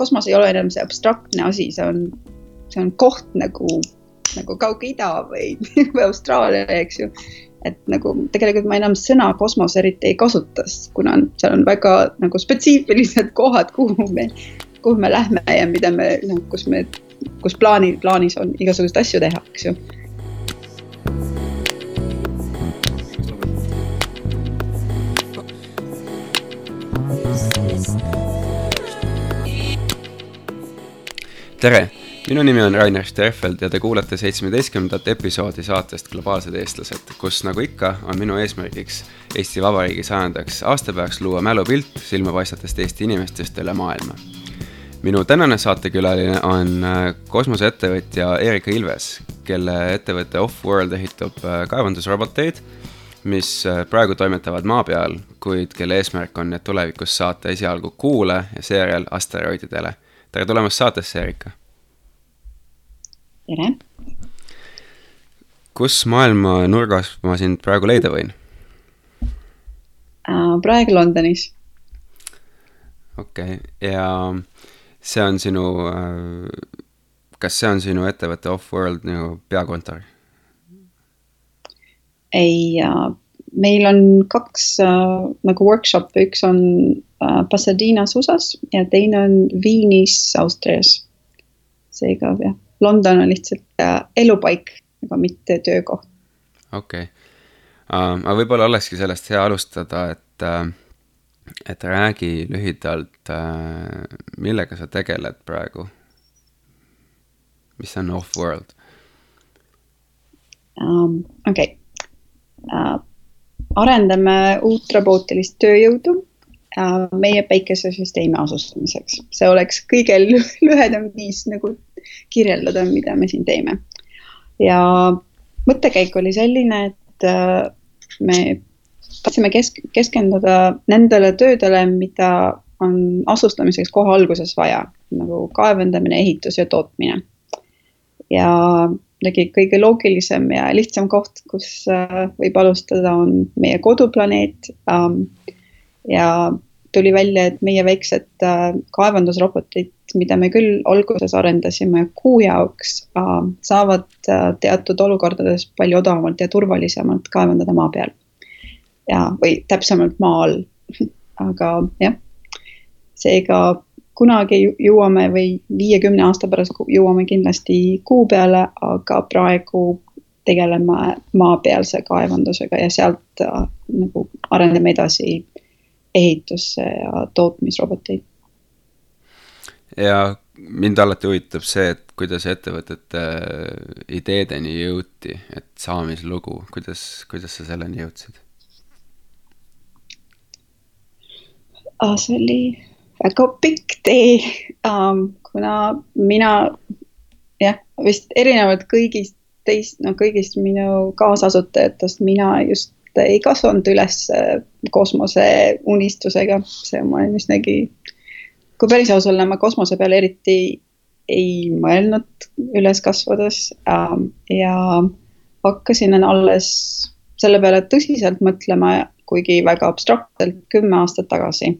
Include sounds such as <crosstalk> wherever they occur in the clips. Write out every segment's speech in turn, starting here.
kosmos ei ole enam see abstraktne asi, see on, see on koht nagu, nagu Kaug-Ida või, <laughs> või Austraalia, eks ju. et nagu tegelikult ma enam sõna kosmos eriti ei kasuta, kuna seal on väga nagu spetsiifilised <laughs> kohad, kuhu me, kuhu me lähme ja mida me, noh, kus me, kus plaani, plaanis on igasuguseid asju teha, eks ju tere minu nimi on Rainer Sterfeld ja te kuulate seitsmeteistkümnendat episoodi saatest Globaalsed eestlased, kus nagu ikka, on minu eesmärgiks Eesti Vabariigi sajandaks aastapäevaks luua mälupilt silmapaistvatest Eesti inimestest üle maailma. minu tänane saatekülaline on äh, kosmoseettevõtja Erika Ilves, kelle ettevõte Off-World ehitab äh, kaevandusroboteid, mis äh, praegu toimetavad maa peal, kuid kelle eesmärk on need tulevikus saata esialgu Kuule ja seejärel asteroididele. Tere tulemast saatesse, Erika tere! kus maailma nurgas ma sind praegu leida võin? Äh, praegu Londonis. okei okay., ja see on sinu, äh, kas see on sinu ettevõtte Off-World nagu peakontor? ei, meil on kaks äh, nagu workshop'i, üks on äh, Pasadinas USA-s ja teine on Viinis Austrias. seega jah London on lihtsalt äh, elupaik, aga mitte töökoht. okei okay. uh,, aga võib-olla olekski sellest hea alustada, et uh,, et räägi lühidalt uh,, millega sa tegeled praegu? mis on off-world um,? okei okay. uh,, arendame uut robootilist tööjõudu meie päikesesüsteemi asustamiseks, see oleks kõige lühedam viis nagu kirjeldada, mida me siin teeme. ja mõttekäik oli selline, et äh, me tahtsime kesk-, keskenduda nendele töödele, mida on asustamiseks kohe alguses vaja, nagu kaevandamine, ehitus ja tootmine. ja muidugi kõige loogilisem ja lihtsam koht, kus äh, võib alustada, on meie koduplaneet. Ähm, ja tuli välja, et meie väiksed äh, kaevandusrobotid, mida me küll alguses arendasime kuu jaoks, äh, saavad äh, teatud olukordades palju odavamalt ja turvalisemalt kaevandada maa peal. ja, või täpsemalt maa all. <laughs> aga jah, seega kunagi jõuame või viiekümne aasta pärast jõuame kindlasti kuu peale, aga praegu tegeleme maapealse kaevandusega ja sealt äh, nagu arendame edasi ehitusse ja tootmisroboteid. ja mind alati huvitab see, et kuidas ettevõtete ideedeni jõuti, et saamislugu, kuidas, kuidas sa selleni jõudsid? see oli väga pikk tee kuna mina jah, vist erinevalt kõigist teist, no kõigist minu kaasasutajatest, mina just ei kasvanud üles äh, kosmoseunistusega, see ma olen üsnagi, kui päris aus olla, ma kosmose peale eriti ei mõelnud üles kasvades ähm, ja hakkasin alles selle peale tõsiselt mõtlema, kuigi väga abstraktselt, kümme aastat tagasi,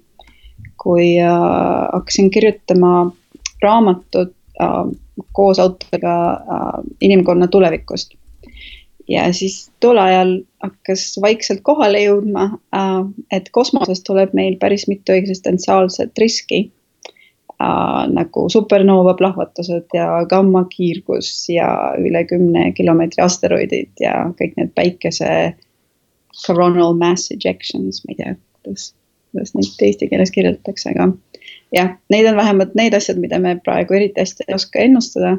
kui äh, hakkasin kirjutama raamatut äh, koos autodega äh, inimkonna tulevikust. Ja siis tol ajal hakkas vaikselt kohale jõudma, äh, et kosmosest tuleb meil päris mitu eksistentsiaalset riski. Äh, nagu supernoova plahvatused ja gammakiirgus ja üle kümne kilomeetri asteroidid ja kõik need päikese coronal mass ejections, ma ei tea, kuidas, kuidas neid eesti keeles kirjeldatakse, aga jah, neid on vähemalt need asjad, mida me praegu eriti hästi ei oska ennustada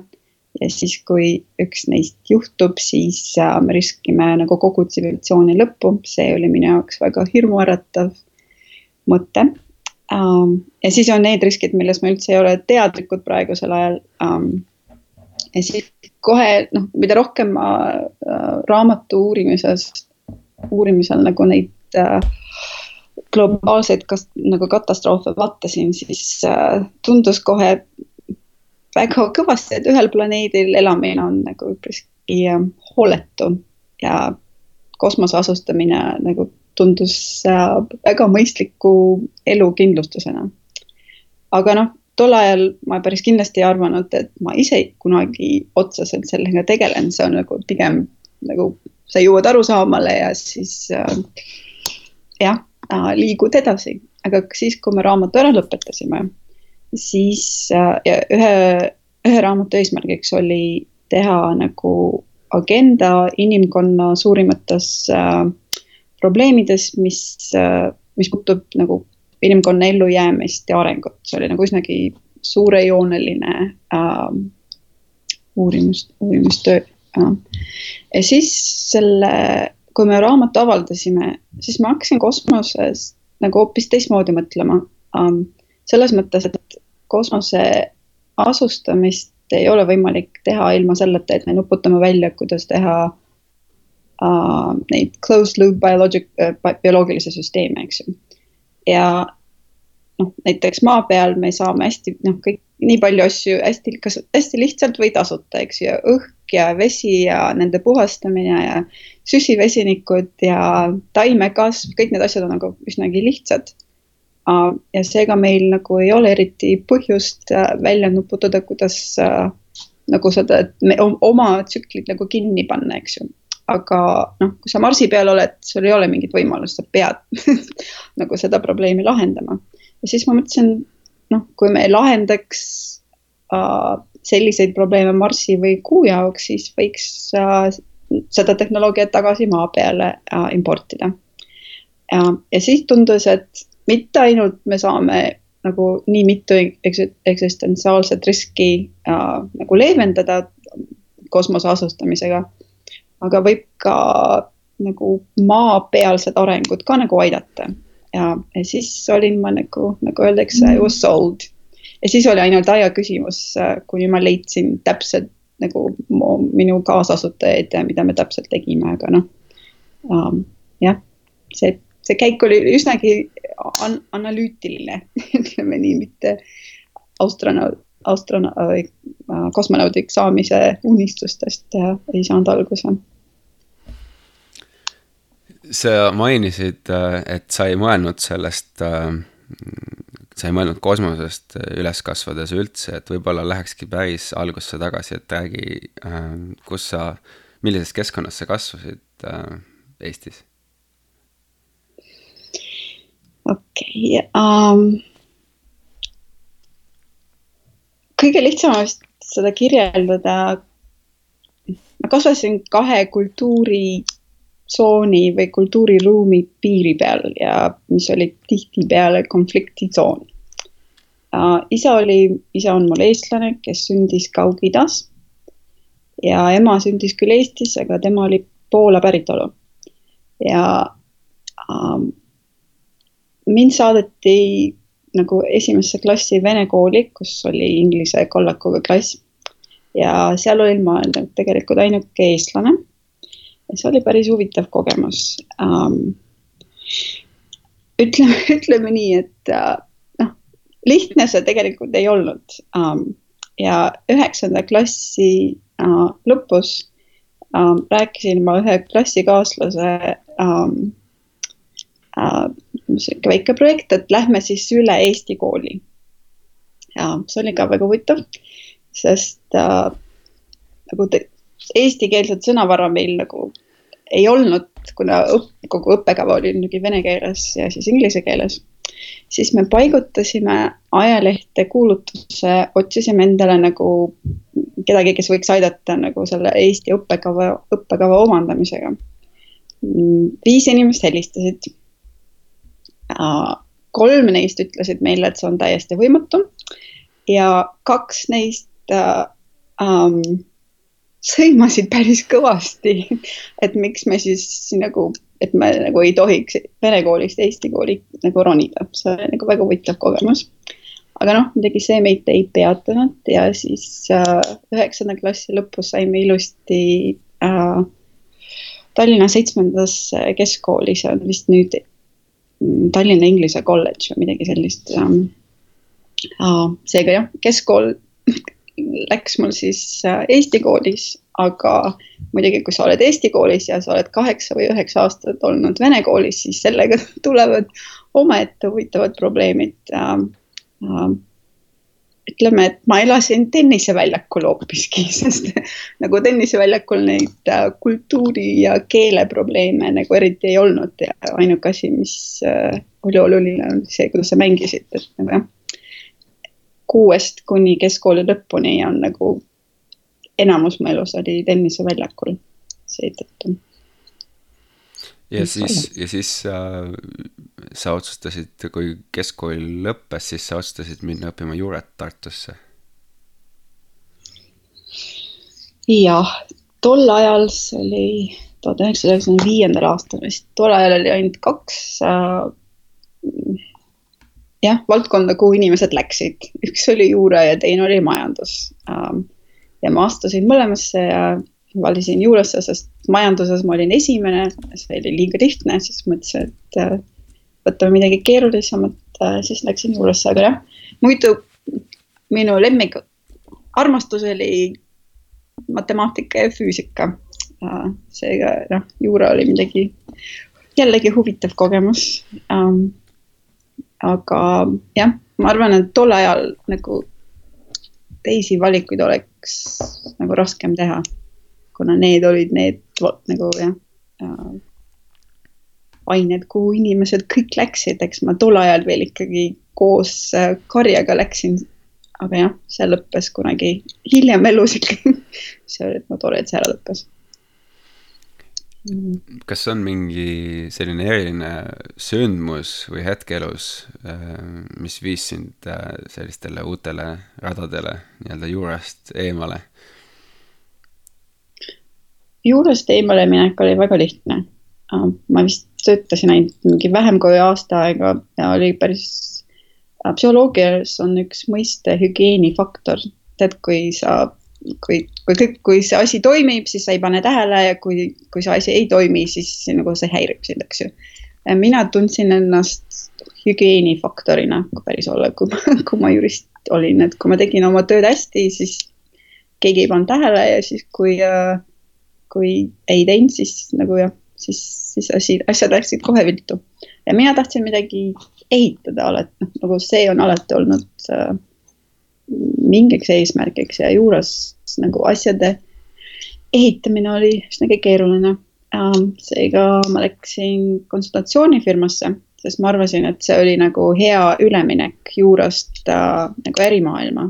ja siis, kui üks neist juhtub, siis äh, me riskime nagu kogu tsivilisatsiooni lõppu, see oli minu jaoks väga hirmuäratav mõte ähm,. ja siis on need riskid, milles me üldse ei ole teadlikud praegusel ajal ähm,. ja siis kohe noh, mida rohkem ma äh, raamatu uurimises, uurimisel nagu neid äh, globaalseid kas, nagu katastroofe vaatasin, siis tundus kohe väga kõvasti, et ühel planeedil elamine on nagu üpriski hooletu ja kosmose asustamine nagu tundus äh, väga mõistliku elukindlustusena. aga noh, tol ajal ma päris kindlasti ei arvanud, et ma ise kunagi otseselt sellega tegelen, see on nagu pigem nagu sa jõuad arusaamale ja siis äh, jah äh,, liigud edasi, aga siis, kui me raamatu ära lõpetasime, siis äh, ja ühe, ühe raamatu eesmärgiks oli teha nagu agenda inimkonna suurimates äh, probleemides, mis äh,, mis puutub nagu inimkonna ellujäämist ja arengut, see oli nagu üsnagi suurejooneline äh, uurimus, uurimustöö äh.. ja siis selle, kui me raamatu avaldasime, siis ma hakkasin kosmoses nagu hoopis teistmoodi mõtlema ähm,. selles mõttes, et kosmose asustamist ei ole võimalik teha ilma selleta, et me nuputame välja, kuidas teha uh, neid closed loop biologic uh,, bioloogilisi süsteeme, eks ju ja noh, näiteks maa peal me saame hästi noh, kõik nii palju asju hästi, kas hästi lihtsalt või tasuta, eks ju, õhk ja vesi ja nende puhastamine ja süsivesinikud ja taimekasv, kõik need asjad on nagu üsnagi lihtsad. Ja seega meil nagu ei ole eriti põhjust äh, välja nuputada, kuidas äh, nagu seda, et me oma tsüklid nagu kinni panna, eks ju aga noh, kui sa Marsi peal oled, sul ei ole mingit võimalust, sa pead <laughs> nagu seda probleemi lahendama. ja siis ma mõtlesin, noh, kui me lahendaks äh, selliseid probleeme Marsi või Kuu jaoks, siis võiks äh, seda tehnoloogiat tagasi maa peale äh, importida. ja siis tundus, et mitte ainult me saame nagu nii mitu eksistentsiaalset riski äh, nagu leevendada kosmose asustamisega aga võib ka nagu maapealsed arengud ka nagu aidata. ja, siis olin ma nagu, nagu öeldakse mm., was sold. ja siis oli ainult aja küsimus, kuni ma leidsin täpselt nagu minu kaasasutajaid ja mida me täpselt tegime, aga noh um,. jah, see, see käik oli üsnagi an analüütiline <laughs> ütleme nii, mitte astronaut, astronaut, kosmonaudiks saamise unistustest ei saanud alguse sa mainisid, äh, et sa ei mõelnud sellest, äh, sa ei mõelnud kosmosest üles kasvades üldse, et võib-olla lähekski päris algusse tagasi, et räägi, äh, kus sa, millises keskkonnas sa kasvasid Eestis? Okei okay, um,. kõige lihtsam on vist seda kirjeldada. ma kasvasin kahe kultuuri tsooni või kultuuriruumi piiri peal ja mis oli tihtipeale konfliktitsoon uh,. isa oli, isa on mul eestlane, kes sündis Kaug-Idas ja ema sündis küll Eestis, aga tema oli Poola päritolu. ja um, mind saadeti nagu esimesse klassi vene kooli, kus oli inglise kollakuga klass. Ja seal olin ma tegelikult ainuke eestlane. See oli päris huvitav kogemus. Um,. ütleme, <laughs> ütleme nii, et uh, noh, lihtne see tegelikult ei olnud. Um, ja üheksanda klassi uh, lõpus um, rääkisin ma ühe klassikaaslase um, uh, sihuke väike projekt, et lähme siis üle Eesti kooli. ja see oli ka väga huvitav, sest uh, nagu eestikeelset sõnavara meil nagu ei olnud, kuna õpp, kogu õppekava oli muidugi vene keeles ja siis inglise keeles, siis me paigutasime ajalehte kuulutuse, otsisime endale nagu kedagi, kes võiks aidata nagu selle Eesti õppekava, õppekava omandamisega. viis inimest helistasid. Kolm neist ütlesid meile, et see on täiesti võimatu ja kaks neist äh, um, sõimasid päris kõvasti, <laughs> et miks me siis nagu, et me nagu ei tohiks vene koolist eesti kooli nagu ronida, see oli nagu väga huvitav kogemus. aga noh, muidugi see meid ei peatanud ja siis äh, üheksanda äh, klassi lõpus saime ilusti äh, Tallinna seitsmendas keskkooli, see on vist nüüd Tallinna Inglise kolledž või midagi sellist ähm,. Äh, seega jah, keskkool <laughs> läks mul siis äh, Eesti koolis, aga muidugi, kui sa oled Eesti koolis ja sa oled kaheksa või üheksa aastat olnud Vene koolis, siis sellega <laughs> tulevad omaette huvitavad probleemid. Ütleme, et ma elasin tenniseväljakul hoopiski, <laughs> sest nagu tenniseväljakul neid äh, kultuuri ja keele probleeme nagu eriti ei olnud ja ainuke asi, mis äh, oli oluline, on see, kuidas sa mängisid, et nagu jah. kuuest kuni keskkooli lõpuni on nagu enamus mu elus oli tenniseväljakul seetõttu ja siis, ja siis äh, sa otsustasid, kui keskkool lõppes, siis sa otsustasid minna õppima juuret Tartusse. jah, tol ajal, see oli tuhat üheksasaja üheksakümne viiendal aastal vist, tol ajal oli ainult kaks äh, jah, valdkonda, kuhu inimesed läksid, üks oli juure ja teine oli majandus äh,. ja ma astusin mõlemasse ja valisin juurasse, sest majanduses ma olin esimene, see oli liiga lihtne, siis mõtlesin, et äh, võtame midagi keerulisemat, äh, siis läksin juurasse, aga jah, muidu minu lemmik armastus oli matemaatika ja füüsika. Äh, seega noh, juura oli midagi jällegi huvitav kogemus. Ähm, aga jah, ma arvan, et tol ajal nagu teisi valikuid oleks nagu raskem teha kuna need olid need nagu jah äh, ained, kuhu inimesed kõik läksid, eks ma tol ajal veel ikkagi koos äh, Karjaga läksin. aga jah, see lõppes kunagi hiljem elus ikkagi <laughs> see oli no, tore, et see ära lõppes kas on mingi selline eriline sündmus või hetk elus, äh, mis viis sind äh, sellistele uutele radadele nii-öelda juurest eemale? Juurest eemale minek oli väga lihtne. Ma vist töötasin ainult mingi vähem kui aasta aega ja oli päris, psühholoogias on üks mõiste hügieenifaktor, tead, kui sa, kui, kui kõik, kui see asi toimib, siis sa ei pane tähele ja kui, kui see asi ei toimi, siis nagu see häirib sind, eks ju. mina tundsin ennast hügieenifaktorina, kui päris olla, kui ma, <laughs> kui ma jurist olin, et kui ma tegin oma tööd hästi, siis keegi ei pannud tähele ja siis, kui äh, kui ei teinud, siis nagu jah, siis, siis asi, asjad läksid kohe viltu. ja mina tahtsin midagi ehitada alati, noh nagu see on alati olnud äh, mingiks eesmärgiks ja juures nagu asjade ehitamine oli üsnagi keeruline ähm,. seega ma läksin konsultatsioonifirmasse, sest ma arvasin, et see oli nagu hea üleminek juurest äh, nagu ärimaailma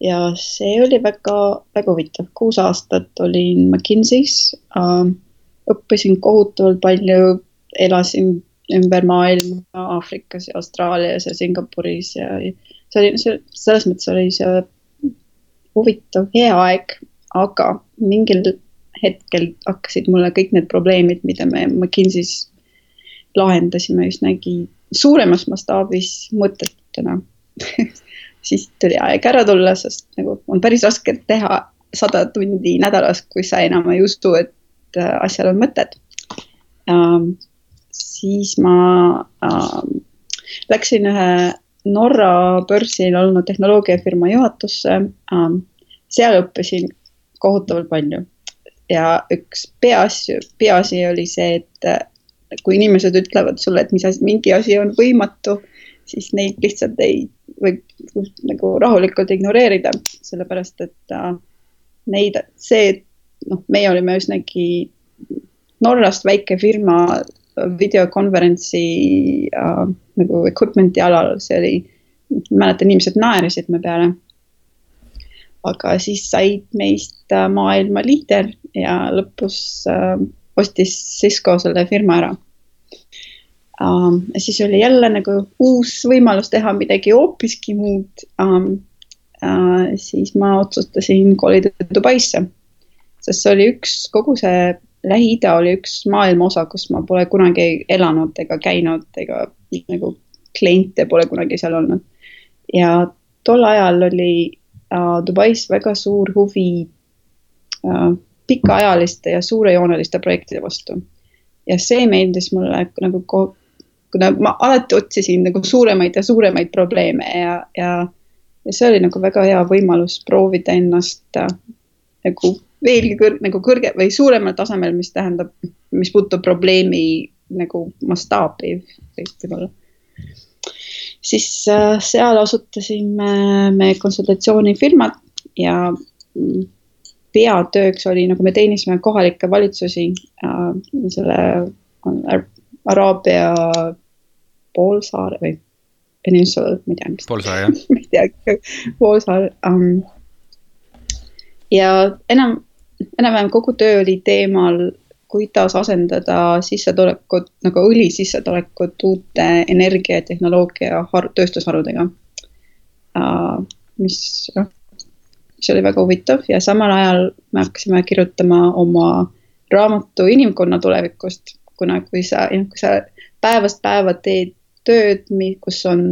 ja see oli väga, väga huvitav, kuus aastat olin McKinsey's äh,. õppisin kohutavalt palju, elasin ümber maailma Aafrikas ja Austraalias ja Singapuris ja see oli, see selles mõttes oli see huvitav, hea aeg, aga mingil hetkel hakkasid mulle kõik need probleemid, mida me McKinsey's lahendasime üsnagi suuremas mastaabis mõttetuna <laughs> siis tuli aeg ära tulla, sest nagu on päris raske teha sada tundi nädalas, kui sa enam ei usu, et äh, asjal on mõtet ähm,. siis ma ähm, läksin ühe Norra börsil olnud tehnoloogiafirma juhatusse ähm,. seal õppisin kohutavalt palju ja üks peaasju, peaasi oli see, et äh, kui inimesed ütlevad sulle, et mis asi, mingi asi on võimatu, siis neid lihtsalt ei võib nagu rahulikult ignoreerida, sellepärast et äh, neid, see, noh, meie olime üsnagi Norrast väike firma videokonverentsi äh, nagu equipment'i alal, see oli, mäletan, inimesed naersid me peale. aga siis said meist äh, maailma liider ja lõpus äh, ostis Cisco selle firma ära um,. siis oli jälle nagu uus võimalus teha midagi hoopiski muud um,. Uh, siis ma otsustasin kolida Dubaisse, sest see oli üks, kogu see Lähi-Ida oli üks maailma osa, kus ma pole kunagi elanud ega käinud ega nagu kliente pole kunagi seal olnud. ja tol ajal oli uh, Dubais väga suur huvi uh, pikaajaliste ja suurejooneliste projektide vastu. ja see meeldis mulle nagu kuna ma alati otsisin nagu suuremaid ja suuremaid probleeme ja, ja, ja see oli nagu väga hea võimalus proovida ennast äh, nagu veelgi kõr, nagu kõrge või suuremal tasemel, mis tähendab, mis puudutab probleemi nagu mastaapi võib-olla. siis äh, seal asutasime me konsultatsioonifirmat ja mm, peatööks oli, nagu me teenisime kohalikke valitsusi äh, selle Araabia poolsaare või peninsula, ma ei tea, mis. poolsaar jah ma ei tea, poolsaar um,. ja enam, enam-vähem kogu töö oli teemal, kuidas asendada sissetulekut nagu õli sissetulekut uute energia ja tehnoloogia har-, tööstusharudega uh,. mis, noh, mis oli väga huvitav ja samal ajal me hakkasime kirjutama oma raamatu inimkonna tulevikust, kuna kui sa, kui sa päevast päeva teed tööd, kus on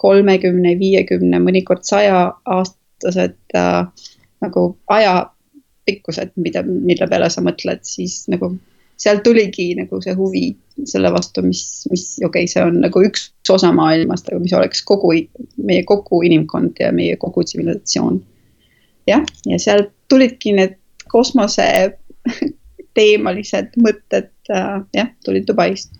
kolmekümne, viiekümne, mõnikord saja aastased äh, nagu ajapikkused, mida, mille peale sa mõtled, siis nagu sealt tuligi nagu see huvi selle vastu, mis, mis okei okay,, see on nagu üks osa maailmast, aga mis oleks kogu, meie kogu inimkond ja meie kogu tsivilisatsioon. jah, ja sealt tulidki need kosmose <laughs> teemalised mõtted äh,, jah, tulid Dubaist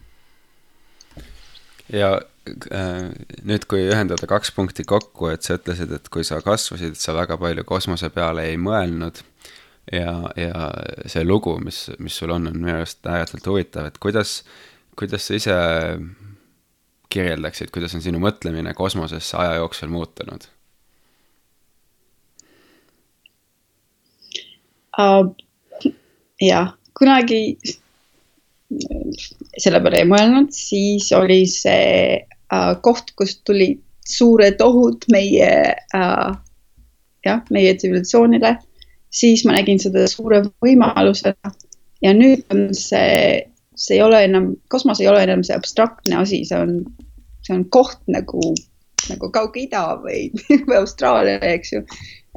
ja äh, nüüd, kui ühendada kaks punkti kokku, et sa ütlesid, et kui sa kasvasid, sa väga palju kosmose peale ei mõelnud. ja, ja see lugu, mis, mis sul on, on minu arust ääretult huvitav, et kuidas, kuidas sa ise kirjeldaksid, kuidas on sinu mõtlemine kosmosesse aja jooksul muutunud uh,? jah, kunagi selle peale ei mõelnud, siis oli see äh, koht, kust tulid suured ohud meie äh,, jah, meie tsivilisatsioonile. siis ma nägin seda suure võimalusena ja nüüd on see, see ei ole enam, kosmos ei ole enam see abstraktne asi, see on, see on koht nagu, nagu Kaug-Ida <laughs> või, Austraalia, eks ju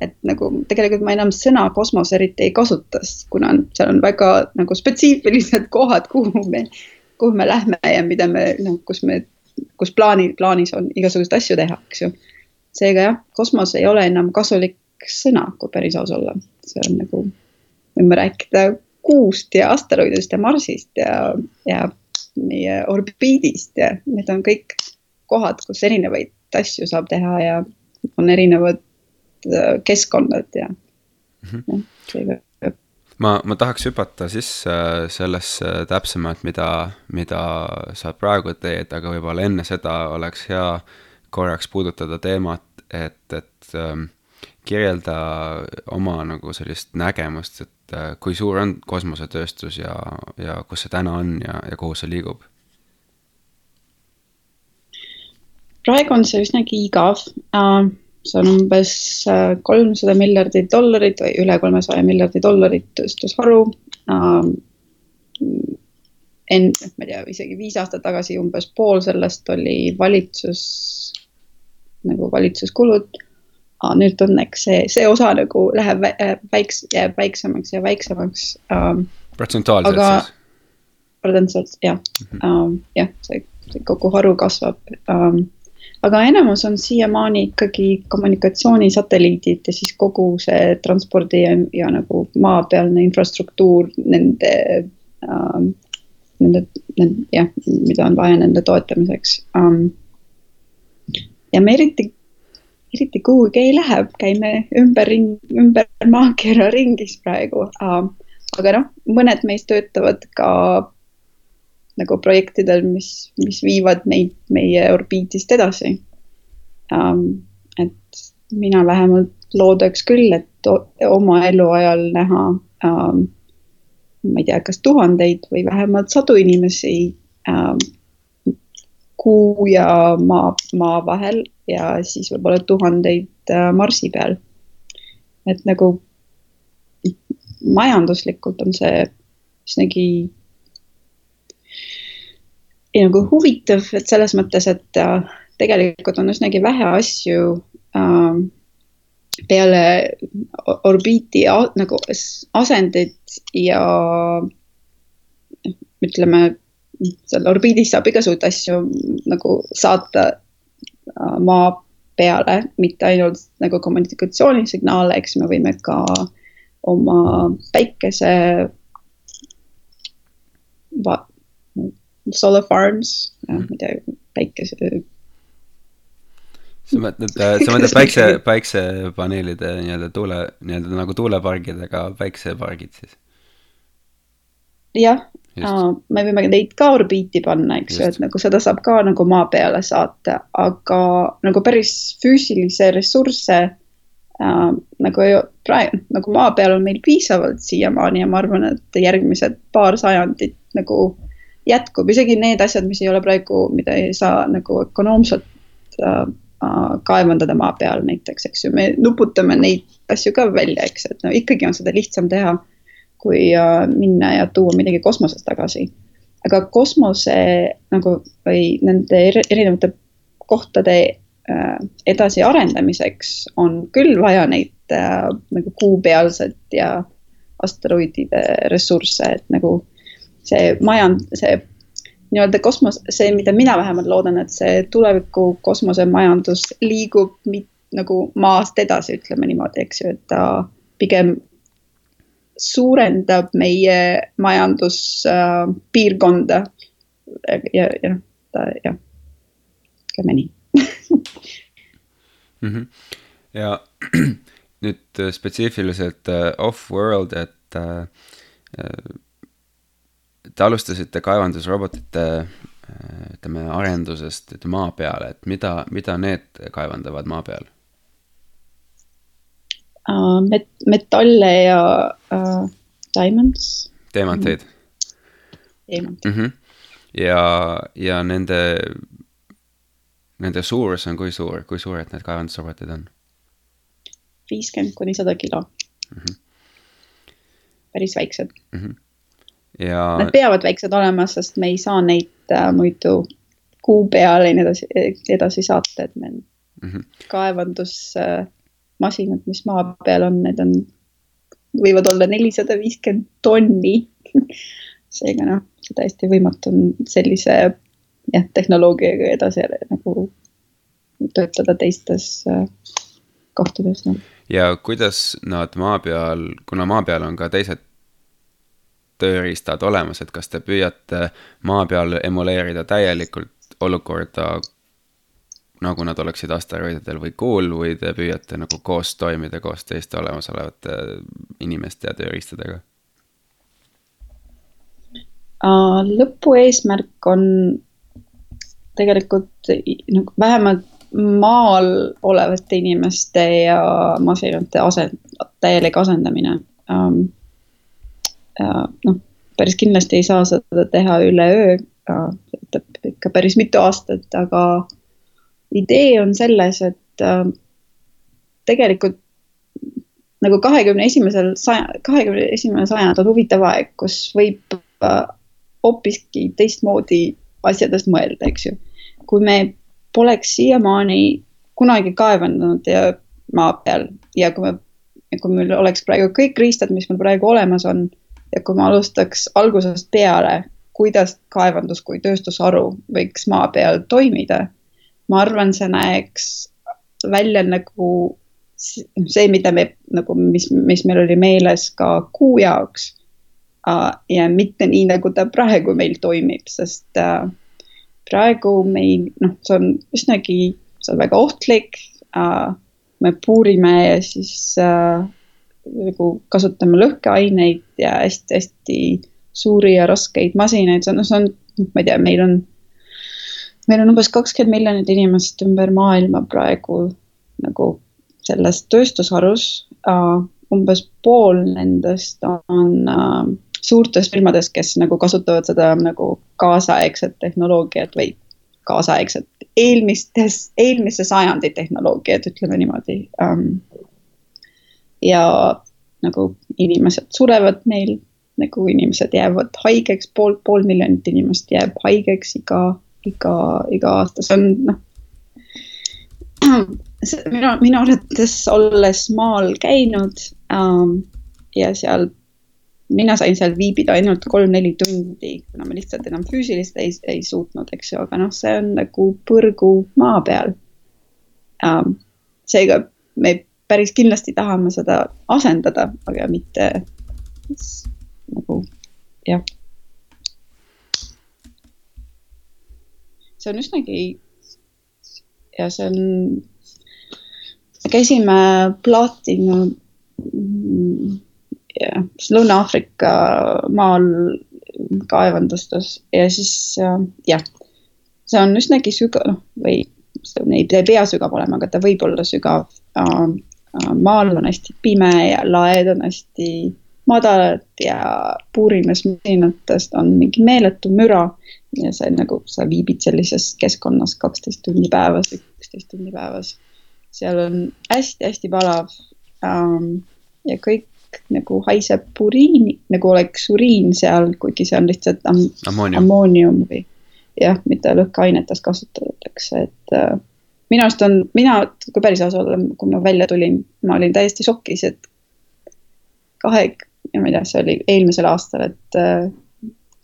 et nagu tegelikult ma enam sõna kosmos eriti ei kasuta, kuna seal on väga nagu spetsiifilised <laughs> kohad, kuhu me, kuhu me lähme ja mida me noh, kus me, kus plaani, plaanis on igasuguseid asju teha, eks ju. seega jah, kosmos ei ole enam kasulik sõna, kui päris aus olla, see on nagu, võime rääkida kuust ja asteroididest ja Marsist ja, ja meie orbiidist ja need on kõik kohad, kus erinevaid asju saab teha ja on erinevad keskkonnad ja mm, -hmm. seega ma, ma tahaks hüpata sisse sellesse täpsemalt, mida, mida sa praegu teed, aga võib-olla enne seda oleks hea korraks puudutada teemat, et, et ähm, kirjelda oma nagu sellist nägemust, et äh, kui suur on kosmosetööstus ja, ja kus see täna on ja, ja kuhu see liigub? praegu on see üsnagi igav uh, see on umbes äh, kolmsada miljardit dollarit või üle kolmesaja miljardi dollarit tööstusharu ähm,. enne, ma ei tea, isegi viis aastat tagasi umbes pool sellest oli valitsus, nagu valitsuskulud nüüd õnneks see, see osa nagu läheb väiks-, jääb väiksemaks ja väiksemaks ähm,. protsentuaalselt siis? protsentuaalselt jah mm -hmm. ähm,, jah, see, see kogu haru kasvab ähm, aga enamus on siiamaani ikkagi kommunikatsioonisatelliidid ja siis kogu see transpordi ja, ja nagu maapealne infrastruktuur nende ähm,, nende, nende, jah, mida on vaja nende toetamiseks ähm,. ja me eriti, eriti kuhugi ei lähe, käime ümber, ümber maakera ringis praegu ähm,. aga noh, mõned meist töötavad ka nagu projektidel, mis, mis viivad meid meie orbiidist edasi um,. et mina vähemalt loodaks küll, et oma eluajal näha um, ma ei tea, kas tuhandeid või vähemalt sadu inimesi um, kuu ja maa, maa vahel ja siis võib-olla tuhandeid uh, Marsi peal. et nagu majanduslikult on see üsnagi ja nagu huvitav, et selles mõttes, et äh, tegelikult on üsnagi vähe asju äh, peale orbiiti nagu asendit ja ütleme, seal orbiidis saab igasuguseid asju nagu saata äh, maa peale, mitte ainult nagu kommunikatsioonisignaale, eks me võime ka oma päikese solar farms, ma ei tea, päikese, sa mõtled, sa mõtled päikse, päiksepaneelide nii-öelda tuule, nii-öelda nagu tuulepargidega päiksepargid siis? jah, me võime neid ka orbiiti panna, eks ju, et nagu seda saab ka nagu maa peale saata, aga nagu päris füüsilisi ressursse äh, nagu praegu, nagu maa peal on meil piisavalt siiamaani ja ma arvan, et järgmised paar sajandit nagu jätkub, isegi need asjad, mis ei ole praegu, mida ei saa nagu ökonoomselt äh, Äh, kaevandada maa peal näiteks, eks ju, me nuputame neid asju ka välja, eks, et no ikkagi on seda lihtsam teha, kui äh, minna ja tuua midagi kosmosest tagasi. aga kosmose nagu või nende erinevate kohtade äh, edasiarendamiseks on küll vaja neid äh, nagu kuupealset ja asteroidide ressursse, et nagu see majand, see nii-öelda kosmos, see, mida mina vähemalt loodan, et see tuleviku kosmosemajandus liigub mit, nagu maast edasi, ütleme niimoodi, eks ju, et ta pigem suurendab meie majanduspiirkonda äh, ja, ja noh, ta jah, ütleme nii <laughs> mm. -hmm. ja <clears throat> nüüd spetsiifiliselt uh, off-world, et uh, te alustasite kaevandusrobotite ütleme arendusest maa peale, et mida, mida need kaevandavad maa peal uh,? Met-, metalle ja uh, diamonds. teemanteid mm. -hmm. ja, ja nende, nende suurus on kui suur, kui suured need kaevandusrobotid on? viiskümmend kuni sada kilo mm. -hmm. päris väiksed mm. -hmm ja. Nad peavad väiksed olema, sest me ei saa neid äh, muidu kuu peale nii edasi, edasi saata, et meil mm -hmm. kaevandusmasinad äh,, mis maa peal on, need on, võivad olla nelisada viiskümmend tonni <laughs> seega noh, täiesti võimatu on sellise jah, tehnoloogiaga edasi nagu töötada teistes äh, kohtades no.. ja kuidas nad maa peal, kuna maa peal on ka teised tööriistad olemas, et kas te püüate maa peal emuleerida täielikult olukorda, nagu nad oleksid asteroididel või kuul või te püüate nagu koos toimida koos teiste olemasolevate inimeste ja tööriistadega? lõpueesmärk on tegelikult nagu vähemalt maal olevate inimeste ja masinate asend, täielik asendamine um, noh, päris kindlasti ei saa seda teha üleöö, võtab ikka päris mitu aastat, aga idee on selles, et äh, tegelikult nagu kahekümne esimesel saja, kahekümne esimene sajand on huvitav aeg, kus võib äh, hoopiski teistmoodi asjadest mõelda, eks ju. kui me poleks siiamaani kunagi kaevandanud maa peal ja kui me, kui meil oleks praegu kõik riistad, mis meil praegu olemas on ja kui ma alustaks algusest peale, kuidas kaevandus kui tööstusharu võiks maa peal toimida, ma arvan, see näeks välja nagu see, mida me nagu, mis, mis meil oli meeles ka kuu jaoks. ja mitte nii, nagu ta praegu meil toimib, sest praegu meil, noh, see on üsnagi, see on väga ohtlik. me puurime ja siis nagu kasutame lõhkeaineid ja hästi-hästi suuri ja raskeid masinaid, see on, see on, ma ei tea, meil on, meil on umbes kakskümmend miljonit inimest ümber maailma praegu nagu selles tööstusharus uh,. umbes pool nendest on uh, suurtes firmades, kes nagu kasutavad seda nagu kaasaegset tehnoloogiat või kaasaegset eelmistes, eelmise sajandi tehnoloogiat, ütleme niimoodi um, ja nagu inimesed surevad meil, nagu inimesed jäävad haigeks, pool, pool miljonit inimest jääb haigeks iga, iga, iga aasta, see on noh. <clears throat> minu, minu arvates olles maal käinud ähm, ja seal, mina sain seal viibida ainult kolm-neli tundi, kuna ma lihtsalt enam füüsiliselt ei, ei suutnud, eks ju, aga noh, see on nagu põrgu maa peal ähm,. seega me päris kindlasti tahame seda asendada, aga mitte nagu jah. see on üsnagi ja see on, käisime Platina mm, yeah, Lõuna-Aafrika maal kaevandustes ja siis jah, see on üsnagi sügav, noh või neid ei pea sügav olema, aga ta võib olla sügav äh,. Maal on hästi pime ja laed on hästi madalad ja puurimismasinatest on mingi meeletu müra ja see nagu, sa viibid sellises keskkonnas kaksteist tundi päevas, üksteist tundi päevas. seal on hästi-hästi palav ähm, ja kõik nagu haiseb puriini, nagu oleks uriin seal, kuigi see on lihtsalt am ammoonium, ammoonium või jah, mida lõhkeainetes kasutatakse, et äh, minu arust on, mina, kui päris aus olla, kui ma välja tulin, ma olin täiesti šokis, et kahe, ma ei tea, see oli eelmisel aastal, et äh,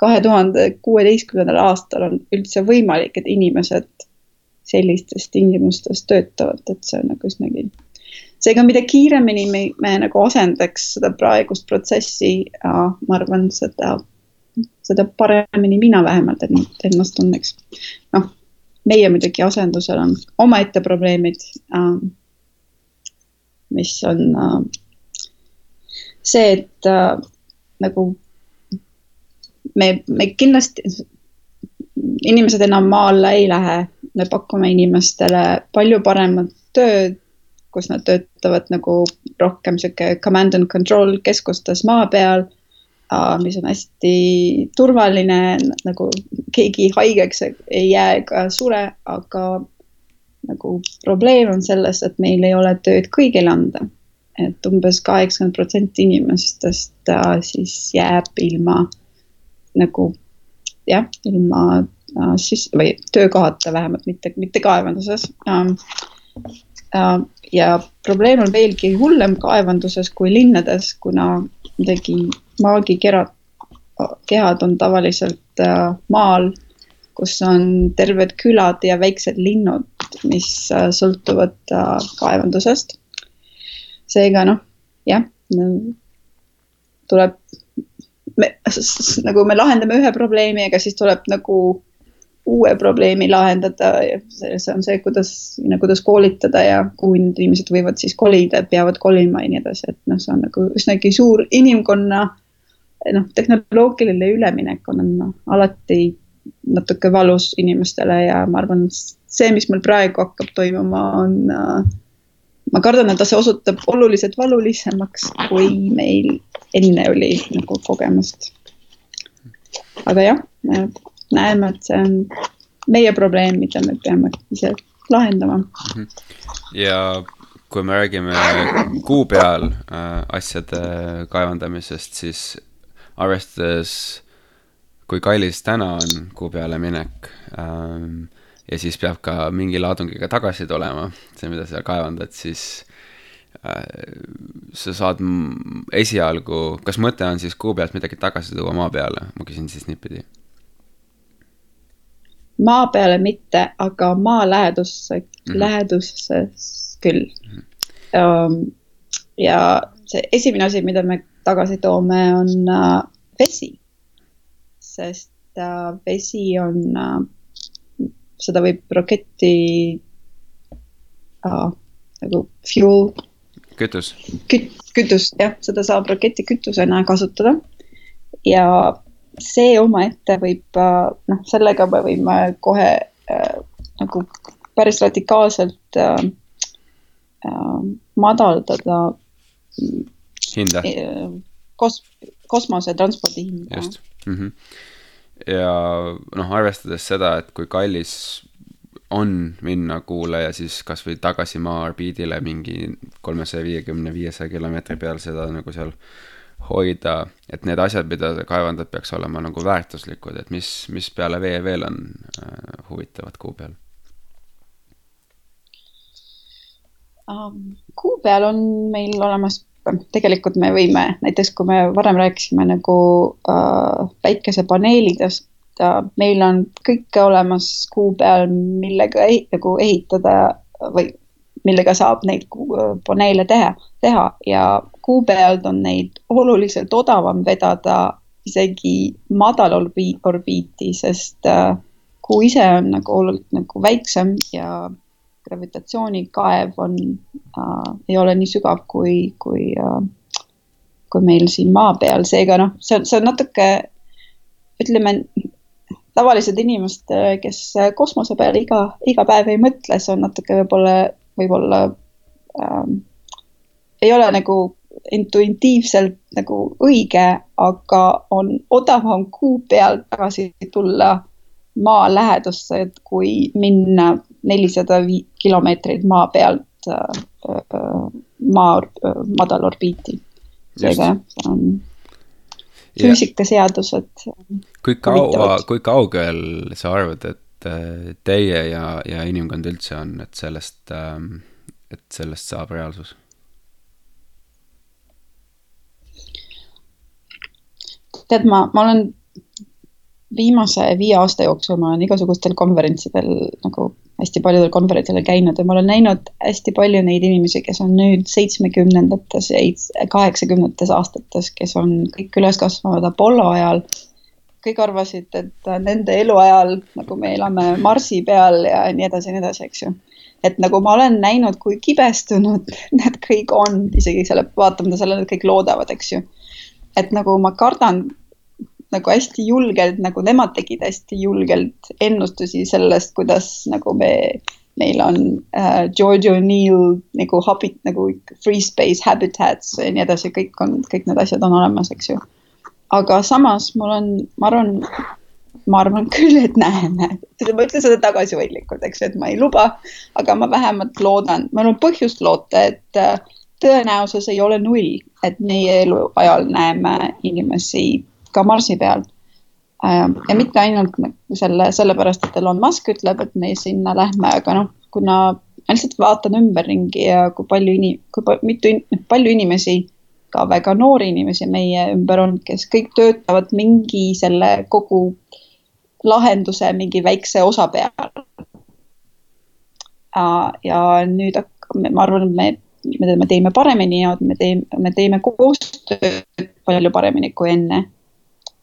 kahe tuhande kuueteistkümnendal aastal on üldse võimalik, et inimesed sellistes tingimustes töötavad, et see on nagu üsnagi seega, mida kiiremini me, me nagu asendaks seda praegust protsessi, ma arvan, seda, seda paremini mina vähemalt ennast tunneks. noh, meie muidugi asendusel on omaette probleemid, mis on see, et nagu me, me kindlasti, inimesed enam maale ei lähe, me pakume inimestele palju paremat tööd, kus nad töötavad nagu rohkem sihuke command and control keskustes maa peal, mis on hästi turvaline, nagu keegi haigeks ei jää ega sure, aga nagu probleem on selles, et meil ei ole tööd kõigile anda. et umbes kaheksakümmend protsenti inimestest äh, siis jääb ilma nagu jah, ilma äh, siis või töökohata vähemalt, mitte, mitte kaevanduses ähm, äh, ja probleem on veelgi hullem kaevanduses kui linnades, kuna muidugi maagikerad, kehad on tavaliselt äh, maal, kus on terved külad ja väiksed linnud, mis äh, sõltuvad äh, kaevandusest. seega noh, jah, tuleb, me nagu me lahendame ühe probleemi, aga siis tuleb nagu uue probleemi lahendada ja see on see, kuidas, kuidas koolitada ja kuhu inimesed võivad siis kolida, peavad kolima ja nii edasi, et noh, see on nagu üsnagi suur inimkonna noh, tehnoloogiline üleminek on no, alati natuke valus inimestele ja ma arvan, see, mis meil praegu hakkab toimuma, on äh, ma kardan, et see osutub oluliselt valulisemaks, kui meil enne oli nagu kogemust. aga jah näeme, et see on meie probleem, mida me peame ise lahendama. Mhm. ja kui me räägime kuu peal äh, asjade kaevandamisest, siis arvestades, kui kallis täna on kuu peale minek ähm, ja siis peab ka mingi laadungiga tagasi tulema, see, mida sa kaevandad, siis äh, sa saad esialgu, kas mõte on siis kuu pealt midagi tagasi tuua maa peale, ma küsin siis niipidi maa peale mitte, aga maa lähedusse mm, -hmm. läheduses küll mm. -hmm. ja see esimene asi, mida me tagasi toome, on äh, vesi. sest äh, vesi on, seda võib raketti nagu fuel. kütus Küt,. kütust jah, seda saab raketikütusena kasutada ja see omaette võib, äh, noh, sellega me võime kohe äh, nagu päris radikaalselt äh, äh, madaldada hinda äh, kos-, kosmosetranspordi hinda. just mm. -hmm. ja noh, arvestades seda, et kui kallis on minna kuule ja siis kasvõi tagasi maa orbiidile mingi kolmesaja viiekümne, viiesaja kilomeetri peal seda nagu seal hoida, et need asjad, mida kaevandad, peaks olema nagu väärtuslikud, et mis, mis peale vee veel on äh, huvitavat kuu peal? kuu peal on meil olemas, tegelikult me võime, näiteks kui me varem rääkisime nagu äh, päikesepaneelidest äh,, meil on kõike olemas kuu peal, millega ei, nagu ehitada või millega saab neid paneele teha, teha. Ja kuu pealt on neid oluliselt odavam vedada isegi madal orbiiti, sest äh, kuu ise on nagu oluliselt nagu väiksem ja gravitasioonikaev on äh,, ei ole nii sügav kui, kui äh,, kui meil siin maa peal, seega noh, see on, see on natuke, ütleme, tavalised inimesed, kes kosmose peale iga, iga päev ei mõtle, see on natuke võib-olla, võib-olla ähm, ei ole nagu intuitiivselt nagu õige, aga on odavam kuu pealt tagasi tulla maa lähedusse, et kui minna nelisada kilomeetrit maa pealt äh, äh, maa äh, madalorbiiti. seega see on füüsikaseadused. kui kaua, kui kaugel sa arvad, et teie ja, ja inimkond üldse on, et sellest, ähm, et sellest saab reaalsus? tead, ma, ma olen viimase viie aasta jooksul, ma olen igasugustel konverentsidel nagu hästi paljudel konverentsidel käinud ja ma olen näinud hästi palju neid inimesi, kes on nüüd seitsmekümnendates ja kaheksakümnendates aastates, kes on kõik üles kasvanud Apollo ajal. kõik arvasid, et nende eluajal nagu me elame Marsi peal ja nii edasi ja nii edasi, eks ju. et nagu ma olen näinud, kui kibestunud <laughs> need kõik on, isegi selle, vaatamata sellele, et kõik loodavad, eks ju. et nagu ma kardan nagu hästi julgelt, nagu nemad tegid hästi julgelt ennustusi sellest, kuidas nagu me, meil on äh, George O'Neill nagu habit, nagu free space habitats ja nii edasi, kõik on, kõik need asjad on olemas, eks ju. aga samas mul on, ma arvan, ma arvan küll, et näeme, ma ütlen seda tagasihoidlikult, eks ju, et ma ei luba, aga ma vähemalt loodan, meil on põhjust loota, et äh, tõenäosus ei ole null, et meie eluajal näeme inimesi ka Marsi peal. Ähm, ja mitte ainult selle, sellepärast, et Elon Musk ütleb, et me sinna lähme, aga noh, kuna ma lihtsalt vaatan ümberringi ja kui palju ini-, kui pa, mitu in,, palju inimesi, ka väga noori inimesi meie ümber on, kes kõik töötavad mingi selle kogu lahenduse mingi väikse osa peal. ja nüüd ma arvan, et me, me teeme paremini ja me teeme, me teeme koostööd palju paremini kui enne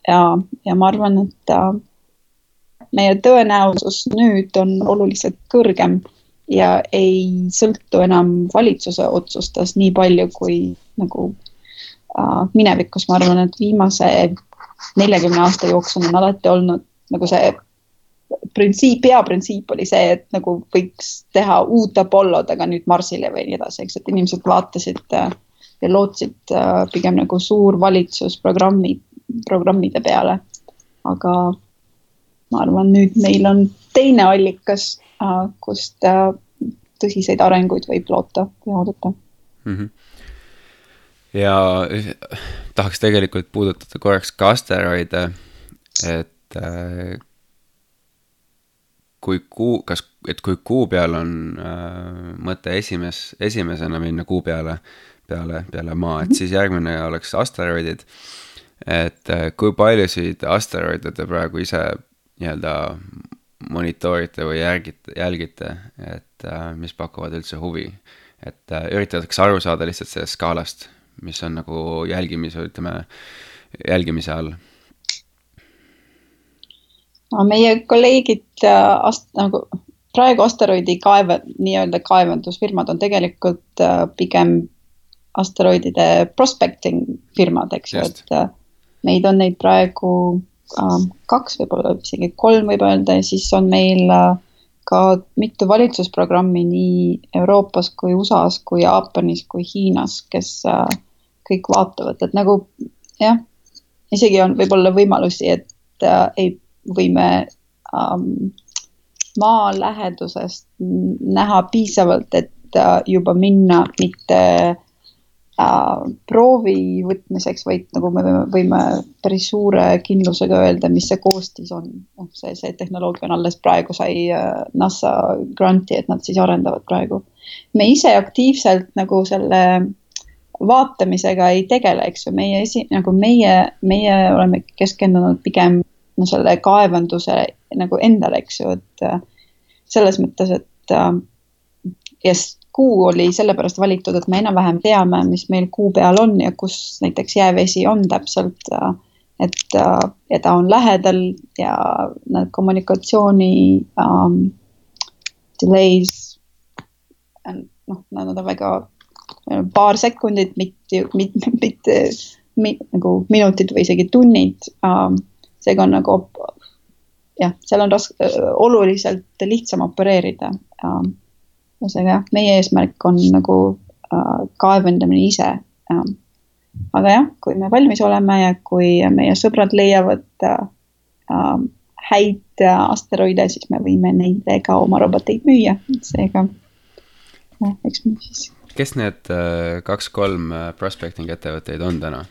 ja, ja ma arvan, et äh, meie tõenäosus nüüd on oluliselt kõrgem ja ei sõltu enam valitsuse otsustest nii palju kui nagu äh, minevikus, ma arvan, et viimase neljakümne aasta jooksul on alati olnud nagu see printsiip, peaprintsiip oli see, et nagu võiks teha uut Apollod, aga nüüd Marsile või nii edasi, eks, et inimesed vaatasid äh, ja lootsid äh, pigem nagu suur valitsusprogrammid programmide peale. aga ma arvan, nüüd meil on teine allikas, äh, kust äh, tõsiseid arenguid võib loota ja oodata mm. -hmm ja tahaks tegelikult puudutada korraks ka asteroide, et äh, kui kuu, kas, et kui kuu peal on äh, mõte esimes, esimesena minna kuu peale, peale, peale maa, et mhm. siis järgmine oleks asteroidid et äh, kui paljusid asteroide te praegu ise nii-öelda monitoorite või järgite, jälgite, et äh, mis pakuvad üldse huvi. et äh, üritatakse aru saada lihtsalt sellest skaalast, mis on nagu jälgimise, ütleme, jälgimise all. no meie kolleegid ast-, nagu praegu asteroidi kaev, nii-öelda kaevandusfirmad on tegelikult pigem asteroidide prospecting firmad, eks ju, et meid on neid praegu kaks, võib-olla isegi kolm võib öelda ja siis on meil ka mitu valitsusprogrammi nii Euroopas kui USA-s kui Jaapanis kui Hiinas, kes kõik vaatavad, et nagu jah, isegi on võib-olla võimalusi, et äh, ei, võime ähm, maa lähedusest näha piisavalt, et äh, juba minna mitte äh, proovi võtmiseks, vaid nagu me võime, võime päris suure kindlusega öelda, mis see koostis on. noh, see, see tehnoloogia on alles praegu sai äh, NASA granti, et nad siis arendavad praegu. me ise aktiivselt nagu selle vaatamisega ei tegele, eks ju, meie esi, nagu meie, meie oleme keskendunud pigem no selle kaevanduse nagu endale, eks ju, et äh, selles mõttes, et äh, ja kuu oli sellepärast valitud, et me enam-vähem teame, mis meil kuu peal on ja kus näiteks jäävesi on täpselt. et ja ta on lähedal ja need kommunikatsiooni um, delays noh, nad on väga paar sekundit, mitte, mitte, mitte mit, nagu minutid või isegi tunnid um,. seega on nagu jah, seal on raske, oluliselt lihtsam opereerida um,. Ühesõnaga jah, meie eesmärk on nagu uh, kaevandamine ise um, aga jah, kui me valmis oleme ja kui meie sõbrad leiavad äh, äh, häid asteroide, siis me võime neile ka oma roboteid müüa, seega jah, eks me siis. kes need äh, kaks-kolm äh, prospecting ettevõtteid on täna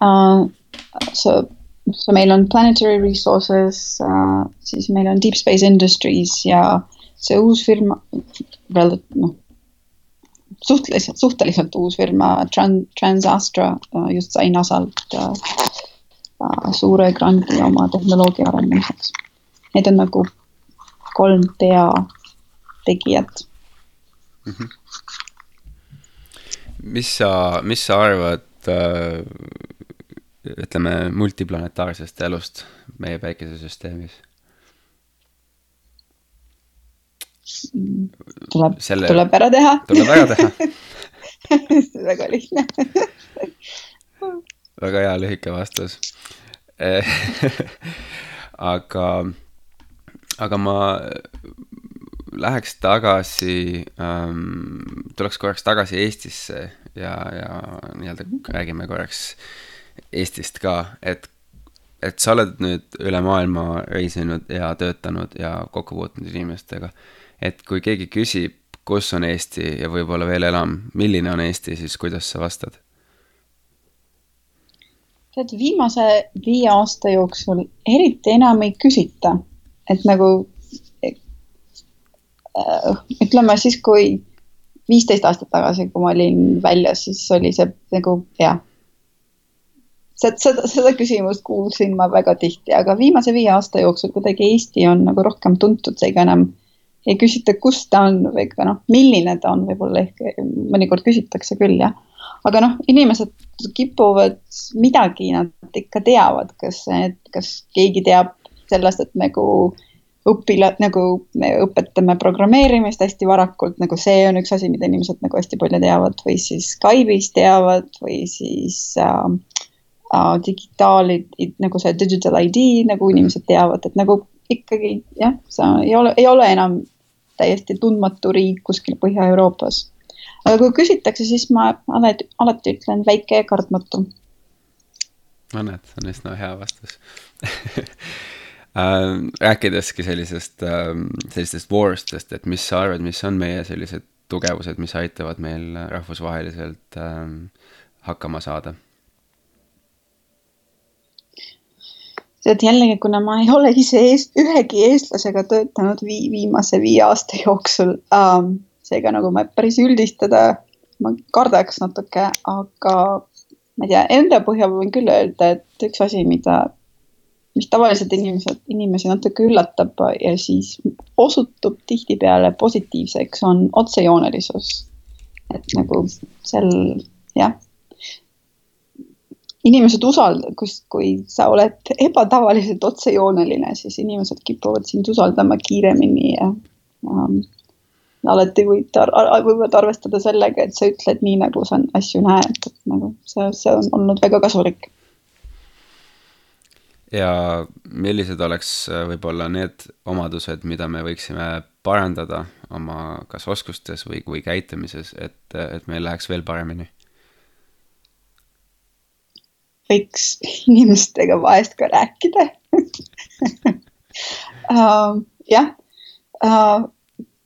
uh,? So, so meil on Planetary Resources uh,, siis meil on Deep Space Industries ja see uus firma, noh, suhteliselt, suhteliselt uus firma Trans, Transastra äh, just sai NASA-lt äh, äh, suure grandi oma tehnoloogia arendamiseks. Need on nagu kolm peategijat mm. -hmm. mis sa, mis sa arvad äh, ütleme multiplanetaarsest elust meie päikesesüsteemis? Tuleb Selle..., tuleb ära teha. tuleb ära teha. <laughs> Väga lihtne. Väga hea lühike vastus. <laughs> Aga, aga ma läheks tagasi ähm,, tuleks korraks tagasi Eestisse ja, ja nii-öelda räägime korraks Eestist ka, et, et sa oled nüüd üle maailma reisinud ja töötanud ja kokku puutunud inimestega et kui keegi küsib, kus on Eesti ja võib-olla veel enam, milline on Eesti, siis kuidas sa vastad? tead, viimase viie aasta jooksul eriti enam ei küsita, et nagu äh, ütleme siis, kui viisteist aastat tagasi, kui ma olin väljas, siis oli see nagu jah. seda, seda küsimust kuulsin ma väga tihti, aga viimase viie aasta jooksul kuidagi Eesti on nagu rohkem tuntud, seega enam ei küsita, kus ta on või ka noh, milline ta on, võib-olla ehk mõnikord küsitakse küll jah. aga noh, inimesed kipuvad midagi, nad ikka teavad, kas, kas keegi teab sellest, et nagu õpila-, nagu me õpetame programmeerimist hästi varakult, nagu see on üks asi, mida inimesed nagu hästi palju teavad või siis Skype'is teavad või siis äh, äh, digitaalid, nagu see digital ID nagu inimesed teavad, et nagu ikkagi jah, sa ei ole, ei ole enam täiesti tundmatu riik kuskil Põhja-Euroopas. aga kui küsitakse, siis ma alati, alati ütlen väike ja kartmatu. no näed, see on üsna hea vastus <laughs> äh, rääkideski sellisest, ähm, sellistest voorustest, et mis sa arvad, mis on meie sellised tugevused, mis aitavad meil rahvusvaheliselt ähm, hakkama saada tead jällegi, kuna ma ei <laughs> ole ise eest, ühegi eestlasega töötanud vii, viimase viie aasta jooksul ähm,, seega nagu ma päris üldistada, ma kardaks natuke, aga ma ei tea, enda põhjal võin küll öelda, et üks asi, mida, mis tavaliselt inimesed, inimesi natuke üllatab ja siis osutub tihtipeale positiivseks, on otsejoonelisus. et nagu seal jah inimesed usaldavad, kus, kui sa oled <laughs> ebatavaliselt otsejooneline, siis inimesed kipuvad sind usaldama kiiremini ja ähm, alati võid ar, võivad arvestada sellega, et sa ütled nii, nagu sa asju näed, et nagu see, see on olnud väga kasulik. ja millised oleks äh, võib-olla need omadused, mida me võiksime parandada oma kas oskustes või, või käitumises, et, et meil läheks veel paremini võiks inimestega vahest ka rääkida uh, jah uh,,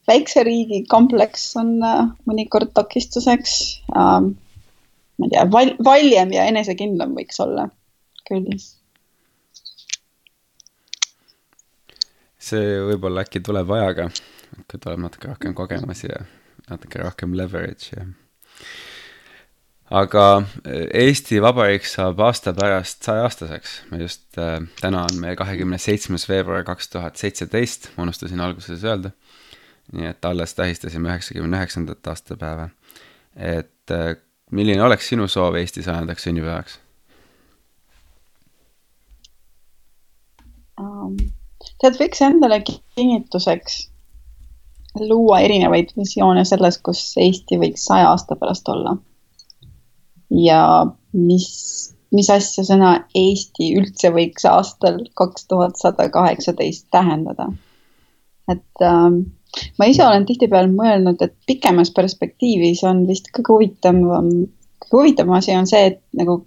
väikse riigi kompleks on uh, mõnikord takistuseks uh,. ma ei tea val, valjem ja enesekindlam võiks olla küll. see võib-olla äkki tuleb ajaga, kui tuleb natuke rohkem kogemusi ja natuke rohkem leverage ja aga eh, Eesti Vabariik saab aasta pärast saja-aastaseks. me just äh,, täna on meie kahekümne seitsmes veebruar kaks tuhat seitseteist, ma unustasin alguses öelda. nii et alles tähistasime üheksakümne üheksandat aastapäeva. et äh, milline oleks sinu soov Eesti sajandaks sünnipäevaks um,? tead, võiks endale kinnituseks luua erinevaid visioone selles, kus Eesti võiks saja aasta pärast olla. Ja mis, mis asja sõna Eesti üldse võiks aastal kaks tuhat sada kaheksateist tähendada. et ähm, ma ise olen tihtipeale mõelnud, et pikemas perspektiivis on vist kõige huvitavam, kõige huvitavam asi on see, et nagu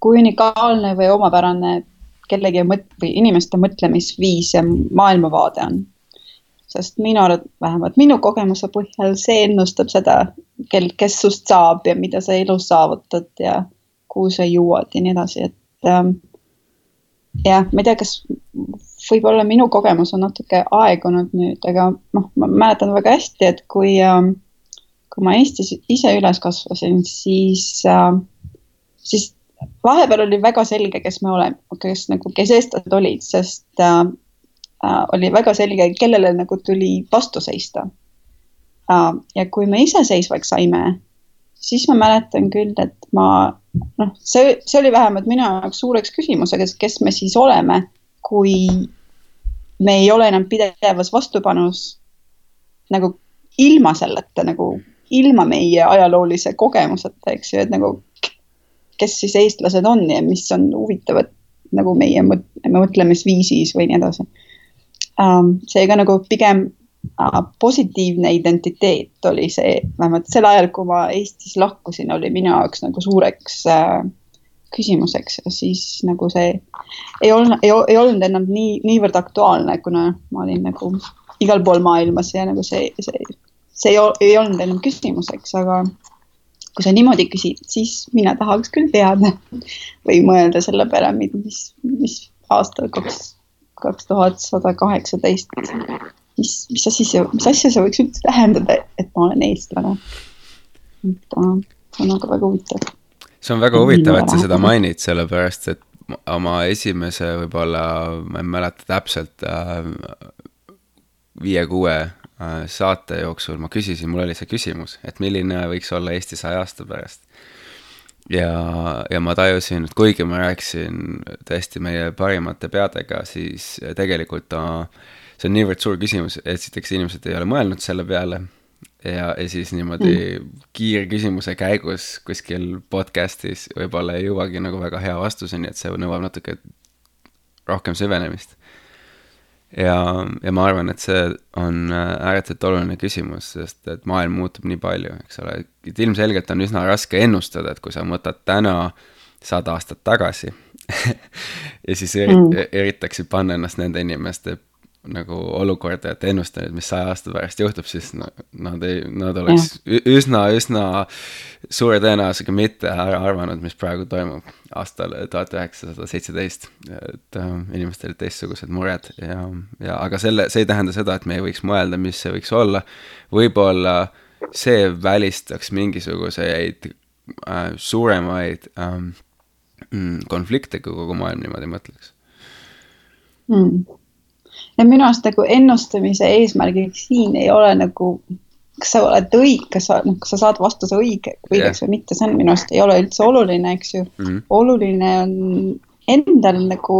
kui unikaalne või omapärane kellegi mõt- või inimeste mõtlemisviis ja maailmavaade on sest minu arvates, vähemalt minu kogemuse põhjal, see ennustab seda, kel, kes sust saab ja mida sa elus saavutad ja kuhu sa jõuad ja nii edasi, et ähm, jah, ma ei tea, kas võib-olla minu kogemus on natuke aegunud nüüd, aga noh, ma mäletan väga hästi, et kui ähm,, kui ma Eestis ise üles kasvasin, siis äh,, siis vahepeal oli väga selge, kes me oleme, kes nagu, kes eestlased olid, sest äh, äh, oli väga selge, kellele nagu tuli vastu seista. Ja kui me iseseisvaks saime, siis ma mäletan küll, et ma noh, see, see oli vähemalt minu jaoks suureks küsimuseks, kes me siis oleme, kui me ei ole enam pidevas vastupanus nagu ilma selleta nagu, ilma meie ajaloolise kogemuseta, eks ju, et nagu kes siis eestlased on ja mis on huvitavad nagu meie mõtlemisviisis või nii edasi um,. seega nagu pigem positiivne identiteet oli see, vähemalt sel ajal, kui ma Eestis lahkusin, oli minu jaoks nagu suureks uh, küsimuseks ja siis nagu see ei olnud, ei olnud enam nii, niivõrd aktuaalne, kuna ma olin nagu igal pool maailmas ja nagu see, see, see ei, ei olnud enam küsimuseks, aga kui sa niimoodi küsid, siis mina tahaks küll teada <laughs> või mõelda selle peale, mis, mis aastal kaks kaks tuhat sada kaheksateist. Mis, mis asi see, mis asja see võiks üldse tähendada, et ma olen eestlane? et äh, see on nagu väga huvitav. see on väga huvitav, et sa seda mainid, sellepärast et oma esimese võib-olla, ma ei mäleta täpselt äh,, viie-kuue äh, saate jooksul ma küsisin, mul oli see küsimus, et milline võiks olla Eesti saja aasta pärast ja, ja ma tajusin, et kuigi ma rääkisin tõesti meie parimate peadega, siis tegelikult ta, see on niivõrd suur küsimus, esiteks inimesed ei ole mõelnud selle peale ja, ja siis niimoodi mm. kiirküsimuse käigus kuskil podcast'is võib-olla ei jõuagi nagu väga hea vastuseni, et see nõuab natuke rohkem süvenemist ja, ja ma arvan, et see on äh, ääretult oluline küsimus, sest et maailm muutub nii palju, eks ole, et ilmselgelt on üsna raske ennustada, et kui sa võtad täna sada aastat tagasi <laughs> ja siis mm. eritaksid panna ennast nende inimeste nagu olukorda, et ennusta nüüd, mis saja aasta pärast juhtub, siis nad ei, nad oleks üsna, üsna suure tõenäosusega mitte arvanud, mis praegu toimub aastal tuhat üheksasada seitseteist. et äh, inimestel olid teistsugused mured ja, ja aga selle, see ei tähenda seda, et me ei võiks mõelda, mis see võiks olla. võib-olla see välistaks mingisuguseid äh, suuremaid mm, konflikte, kui kogu maailm niimoodi mõtleks mm ja minu arust nagu ennustamise eesmärgiks siin ei ole nagu, kas sa oled õige, kas sa, noh, kas sa saad vastuse õige, õigeks yeah. või mitte, see on minu arust ei ole üldse oluline, eks ju mm. -hmm. oluline on endal nagu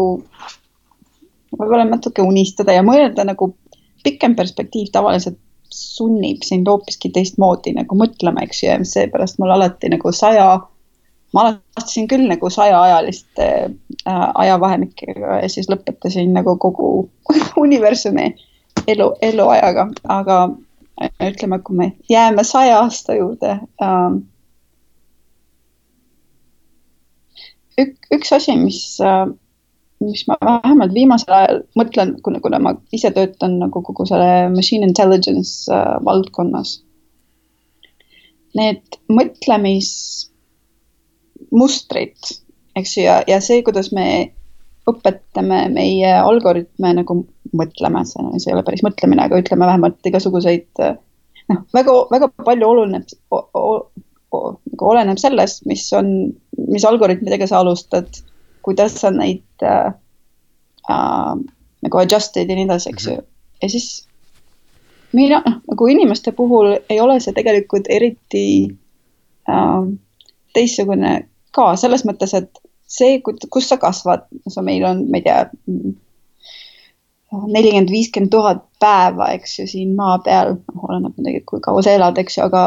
võib-olla natuke unistada ja mõelda nagu pikem perspektiiv tavaliselt sunnib sind hoopiski teistmoodi nagu mõtlema, eks ju, ja seepärast mul alati nagu saja ma alustasin küll nagu sajaajaliste äh, ajavahemikega ja siis lõpetasin nagu kogu <laughs> universumi elu, eluajaga, aga äh, ütleme, kui me jääme saja aasta juurde äh,. ük, üks asi, mis äh,, mis ma vähemalt viimasel ajal mõtlen, kuna, kuna ma ise töötan nagu kogu selle machine intelligence äh, valdkonnas. Need mõtlemis mustrit, eks ju, ja, ja see, kuidas me õpetame meie algoritme nagu mõtlema, see, ei ole päris mõtlemine, aga ütleme vähemalt igasuguseid noh, väga, väga palju oleneb, nagu oleneb sellest, mis on, mis algoritmidega sa alustad, kuidas sa neid äh, äh, nagu adjust'id ja nii edasi, eks ju. ja siis mina, noh, nagu inimeste puhul ei ole see tegelikult eriti äh, teistsugune ka selles mõttes, et see, kus sa kasvad, meil on, ma ei tea, nelikümmend, viiskümmend tuhat päeva, eks ju, siin maa peal, noh, oleneb muidugi, kui kaua sa elad, eks ju, aga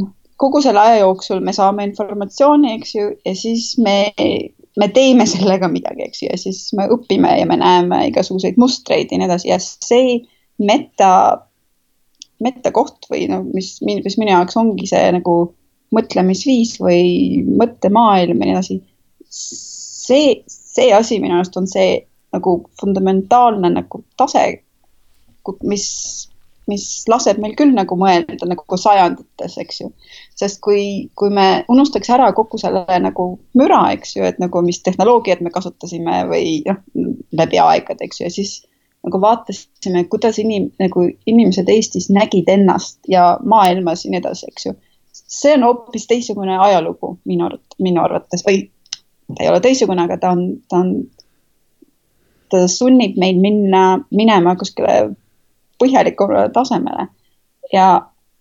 noh, kogu selle aja jooksul me saame informatsiooni, eks ju, ja siis me, me teeme sellega midagi, eks ju, ja siis me õpime ja me näeme igasuguseid mustreid ja nii edasi. Ja see meta, metakoht või no mis, mis minu jaoks ongi see nagu mõtlemisviis või mõttemaailm ja nii edasi. see, see asi minu arust on see nagu fundamentaalne nagu tase, mis, mis laseb meil küll nagu mõelda nagu sajandites, eks ju. sest kui, kui me unustaks ära kogu selle nagu müra, eks ju, et nagu mis tehnoloogiat me kasutasime või noh, läbi aegade, eks ju, ja siis nagu vaatasime, kuidas inim-, nagu inimesed Eestis nägid ennast ja maailmas ja nii edasi, eks ju. See on hoopis teistsugune ajalugu minu arvates, minu arvates või ta ei ole teistsugune, aga ta on, ta on ta sunnib meid minna, minema kuskile põhjalikumale tasemele. ja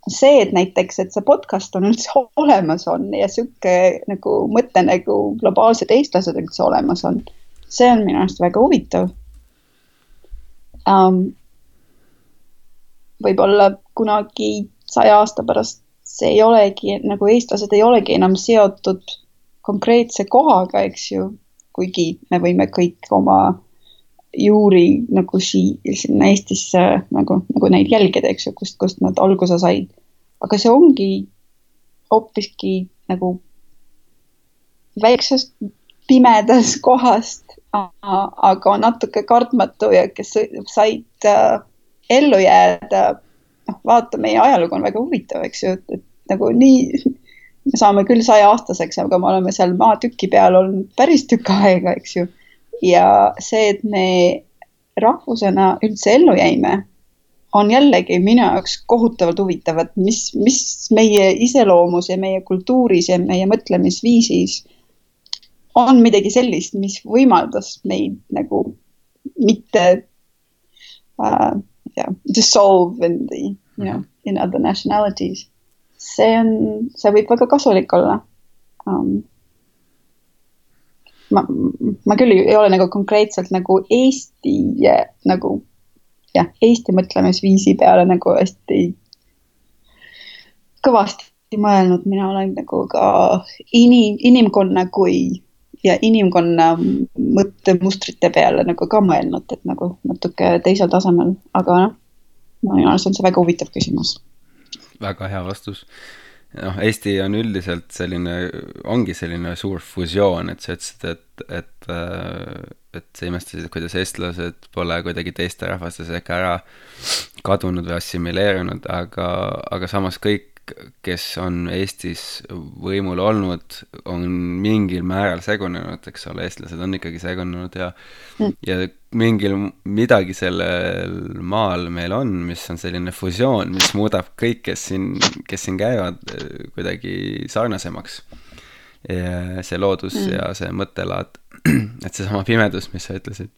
see, et näiteks, et see podcast on üldse <laughs> olemas on ja sihuke nagu mõte nagu globaalsed eestlased üldse olemas on, see on minu arust väga huvitav um,. võib-olla kunagi saja aasta pärast see ei olegi nagu eestlased ei olegi enam seotud konkreetse kohaga, eks ju, kuigi me võime kõik oma juuri nagu sii-, sinna Eestisse nagu, nagu neid jälgida, eks ju, kust, kust nad alguse said. aga see ongi hoopiski nagu väiksest pimedast kohast, aga natuke kartmatu ja kes said äh, ellu jääda. Noh, vaata, meie ajalugu on väga huvitav, eks ju, et, et nagu nii, me saame küll sajaaastaseks, aga me oleme seal maatüki peal olnud päris tükk aega, eks ju. Ja see, et me rahvusena üldse ellu jäime, on jällegi minu jaoks kohutavalt huvitav, et mis, mis meie iseloomus ja meie kultuuris ja meie mõtlemisviisis on midagi sellist, mis võimaldas meid nagu mitte uh, yeah, dissolve in the, you know, in other nationalities. see on, see võib väga kasulik olla. Um, ma, ma küll ei ole nagu konkreetselt nagu Eesti nagu jah, Eesti mõtlemisviisi peale nagu hästi kõvasti mõelnud, mina olen nagu ka inim, inimkonna kui ja inimkonna mõttemustrite peale nagu ka mõelnud, et nagu natuke teisel tasemel, aga noh, minu arust on see väga huvitav küsimus. väga hea vastus noh, Eesti on üldiselt selline, ongi selline suur fusioon, et sa ütlesid, et, et, äh, et sa imestasid, kuidas eestlased pole kuidagi teiste rahvaste sekka ära kadunud või assimileerunud, aga, aga samas kõik kes on Eestis võimul olnud, on mingil määral segunenud, eks ole, eestlased on ikkagi segunenud ja mm. ja mingil, midagi sellel maal meil on, mis on selline fusioon, mis muudab kõik, kes siin, kes siin käivad, kuidagi sarnasemaks. see loodus mm. ja see mõttelaad, et seesama pimedus, mis sa ütlesid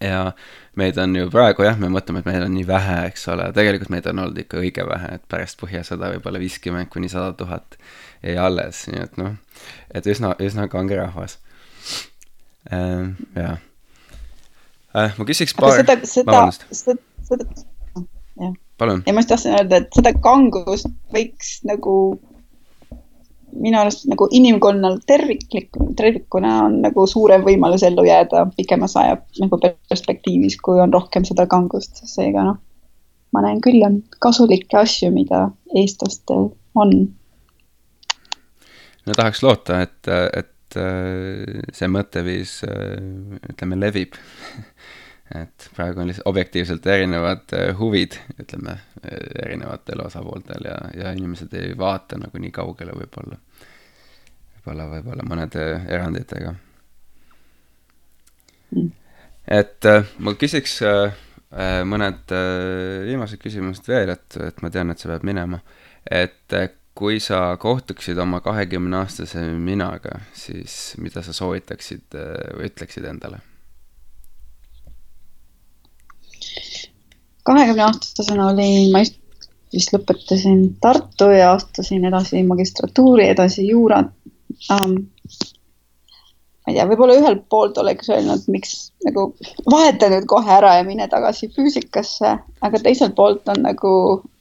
ja meid on ju praegu jah, me mõtleme, et meil on nii vähe, eks ole, tegelikult meid on olnud ikka õige vähe, et pärast Põhjasõda võib-olla viiskümmend kuni sada tuhat jäi alles, nii et noh, et üsna, üsna kange rahvas äh,. jah äh,, ma küsiks paar. seda, seda, seda, seda, jah. ja ma just tahtsin öelda, et seda kangust võiks nagu minu arust nagu inimkonnal terviklik, tervikuna on nagu suurem võimalus ellu jääda pikemas aja nagu perspektiivis, kui on rohkem seda kangust, seega noh, ma näen küll, on kasulikke asju, mida eestlastel on. no tahaks loota, et, et äh, see mõtteviis ütleme levib <laughs> et praegu on lihtsalt objektiivselt erinevad äh, huvid, ütleme, erinevatel osapooltel ja, ja inimesed ei vaata nagu nii kaugele võib-olla. Võib-olla, võib-olla mõnede eranditega. Mm.. et äh, ma küsiks äh, mõned viimased küsimused veel, et, et ma tean, et sa pead minema. et kui sa kohtuksid oma kahekümne aastase minaga, siis mida sa soovitaksid või ütleksid endale? Kahekümne aastasena olin, ma vist lõpetasin Tartu ja astusin edasi magistratuuri, edasi juurat um,. ma ei tea, võib-olla ühelt poolt oleks öelnud, miks nagu vaheta nüüd kohe ära ja mine tagasi füüsikasse, aga teiselt poolt on nagu,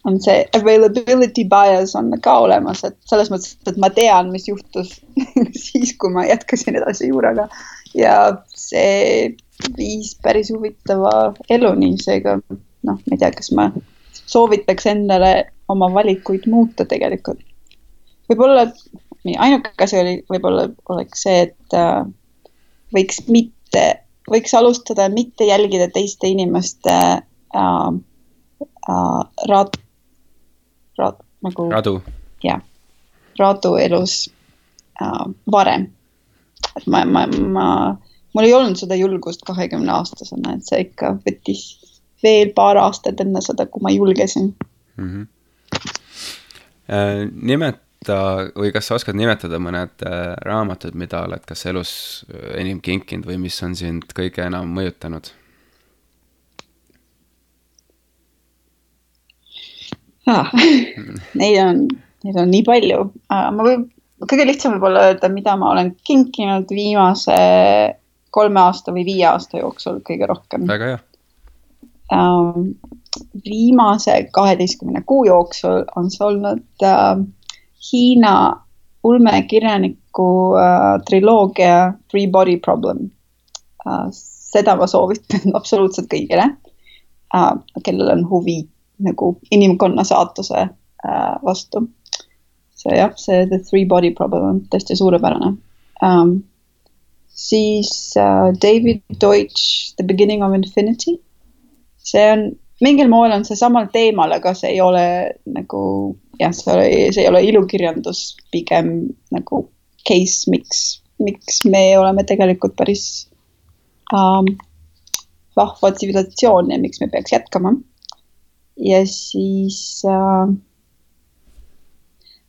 on see availability bias on ka olemas, et selles mõttes, et ma tean, mis juhtus <laughs> siis, kui ma jätkasin edasi juuraga ja see viis päris huvitava eluni, seega noh, ma ei tea, kas ma soovitaks endale oma valikuid muuta tegelikult. võib-olla ainuke asi oli, võib-olla oleks see, et äh, võiks mitte, võiks alustada mitte jälgida teiste inimeste äh, äh, rad-, rad-, nagu. radu. jah, radu elus äh, varem. et ma, ma, ma, mul ei olnud seda julgust kahekümne aastasena, et see ikka võttis veel paar aastat enne seda, kui ma julgesin mm. -hmm. Nimeta või kas sa oskad nimetada mõned äh, raamatud, mida oled kas elus äh, enim kinkinud või mis on sind kõige enam mõjutanud? ah, <laughs> Neid on, neid on nii palju uh,. ma võib, kõige lihtsam võib-olla öelda, mida ma olen kinkinud viimase kolme aasta või viie aasta jooksul kõige rohkem. väga hea uh,. viimase kaheteistkümne kuu jooksul on see olnud uh, Hiina ulmekirjaniku äh, triloogia Three Body Problem äh,. seda ma soovitan <laughs> absoluutselt kõigile äh,, kellel on huvi nagu inimkonna saatuse äh, vastu. see jah, see The Three Body Problem on tõesti suurepärane um,. siis äh, David Deutsch The Beginning of Infinity. see on mingil moel on see samal teemal, aga see ei ole nagu jah, see oli, see ei ole ilukirjandus, pigem nagu case, miks, miks me oleme tegelikult päris ähm, vahva tsivilisatsioon ja miks me peaks jätkama. ja siis äh,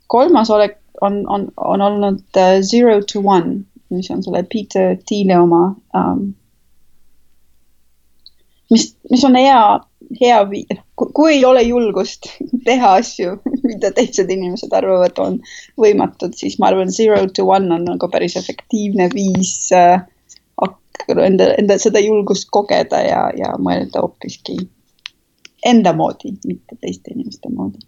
kolmas olek on, on, on olnud uh, Zero to One, mis on selle Peter Thiele oma ähm,, mis, mis on hea hea viis, kui ei ole julgust teha asju, mida teised inimesed arvavad, on võimatud, siis ma arvan, zero to one on nagu päris efektiivne viis äh, enda, enda seda julgust kogeda ja, ja mõelda hoopiski enda moodi, mitte teiste inimeste moodi.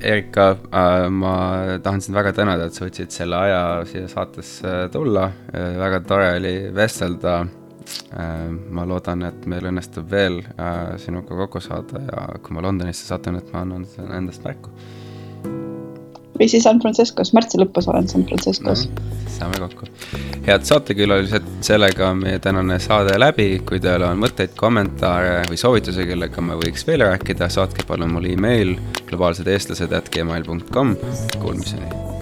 Erika äh,, ma tahan sind väga tänada, et sa võtsid selle aja siia saatesse tulla, äh, väga tore oli vestelda ma loodan, et meil õnnestub veel äh, sinuga kokku saada ja kui ma Londonisse satun, et ma annan endast märku. või siis San Franciscos, märtsi lõpus olen San Franciscos no,. saame kokku. head saatekülalised, sellega on meie tänane saade läbi. kui teil on mõtteid, kommentaare või soovitusi, kellega me võiks veel rääkida, saatke palun mulle email globaalsed eestlased at gmail.com. Kuulmiseni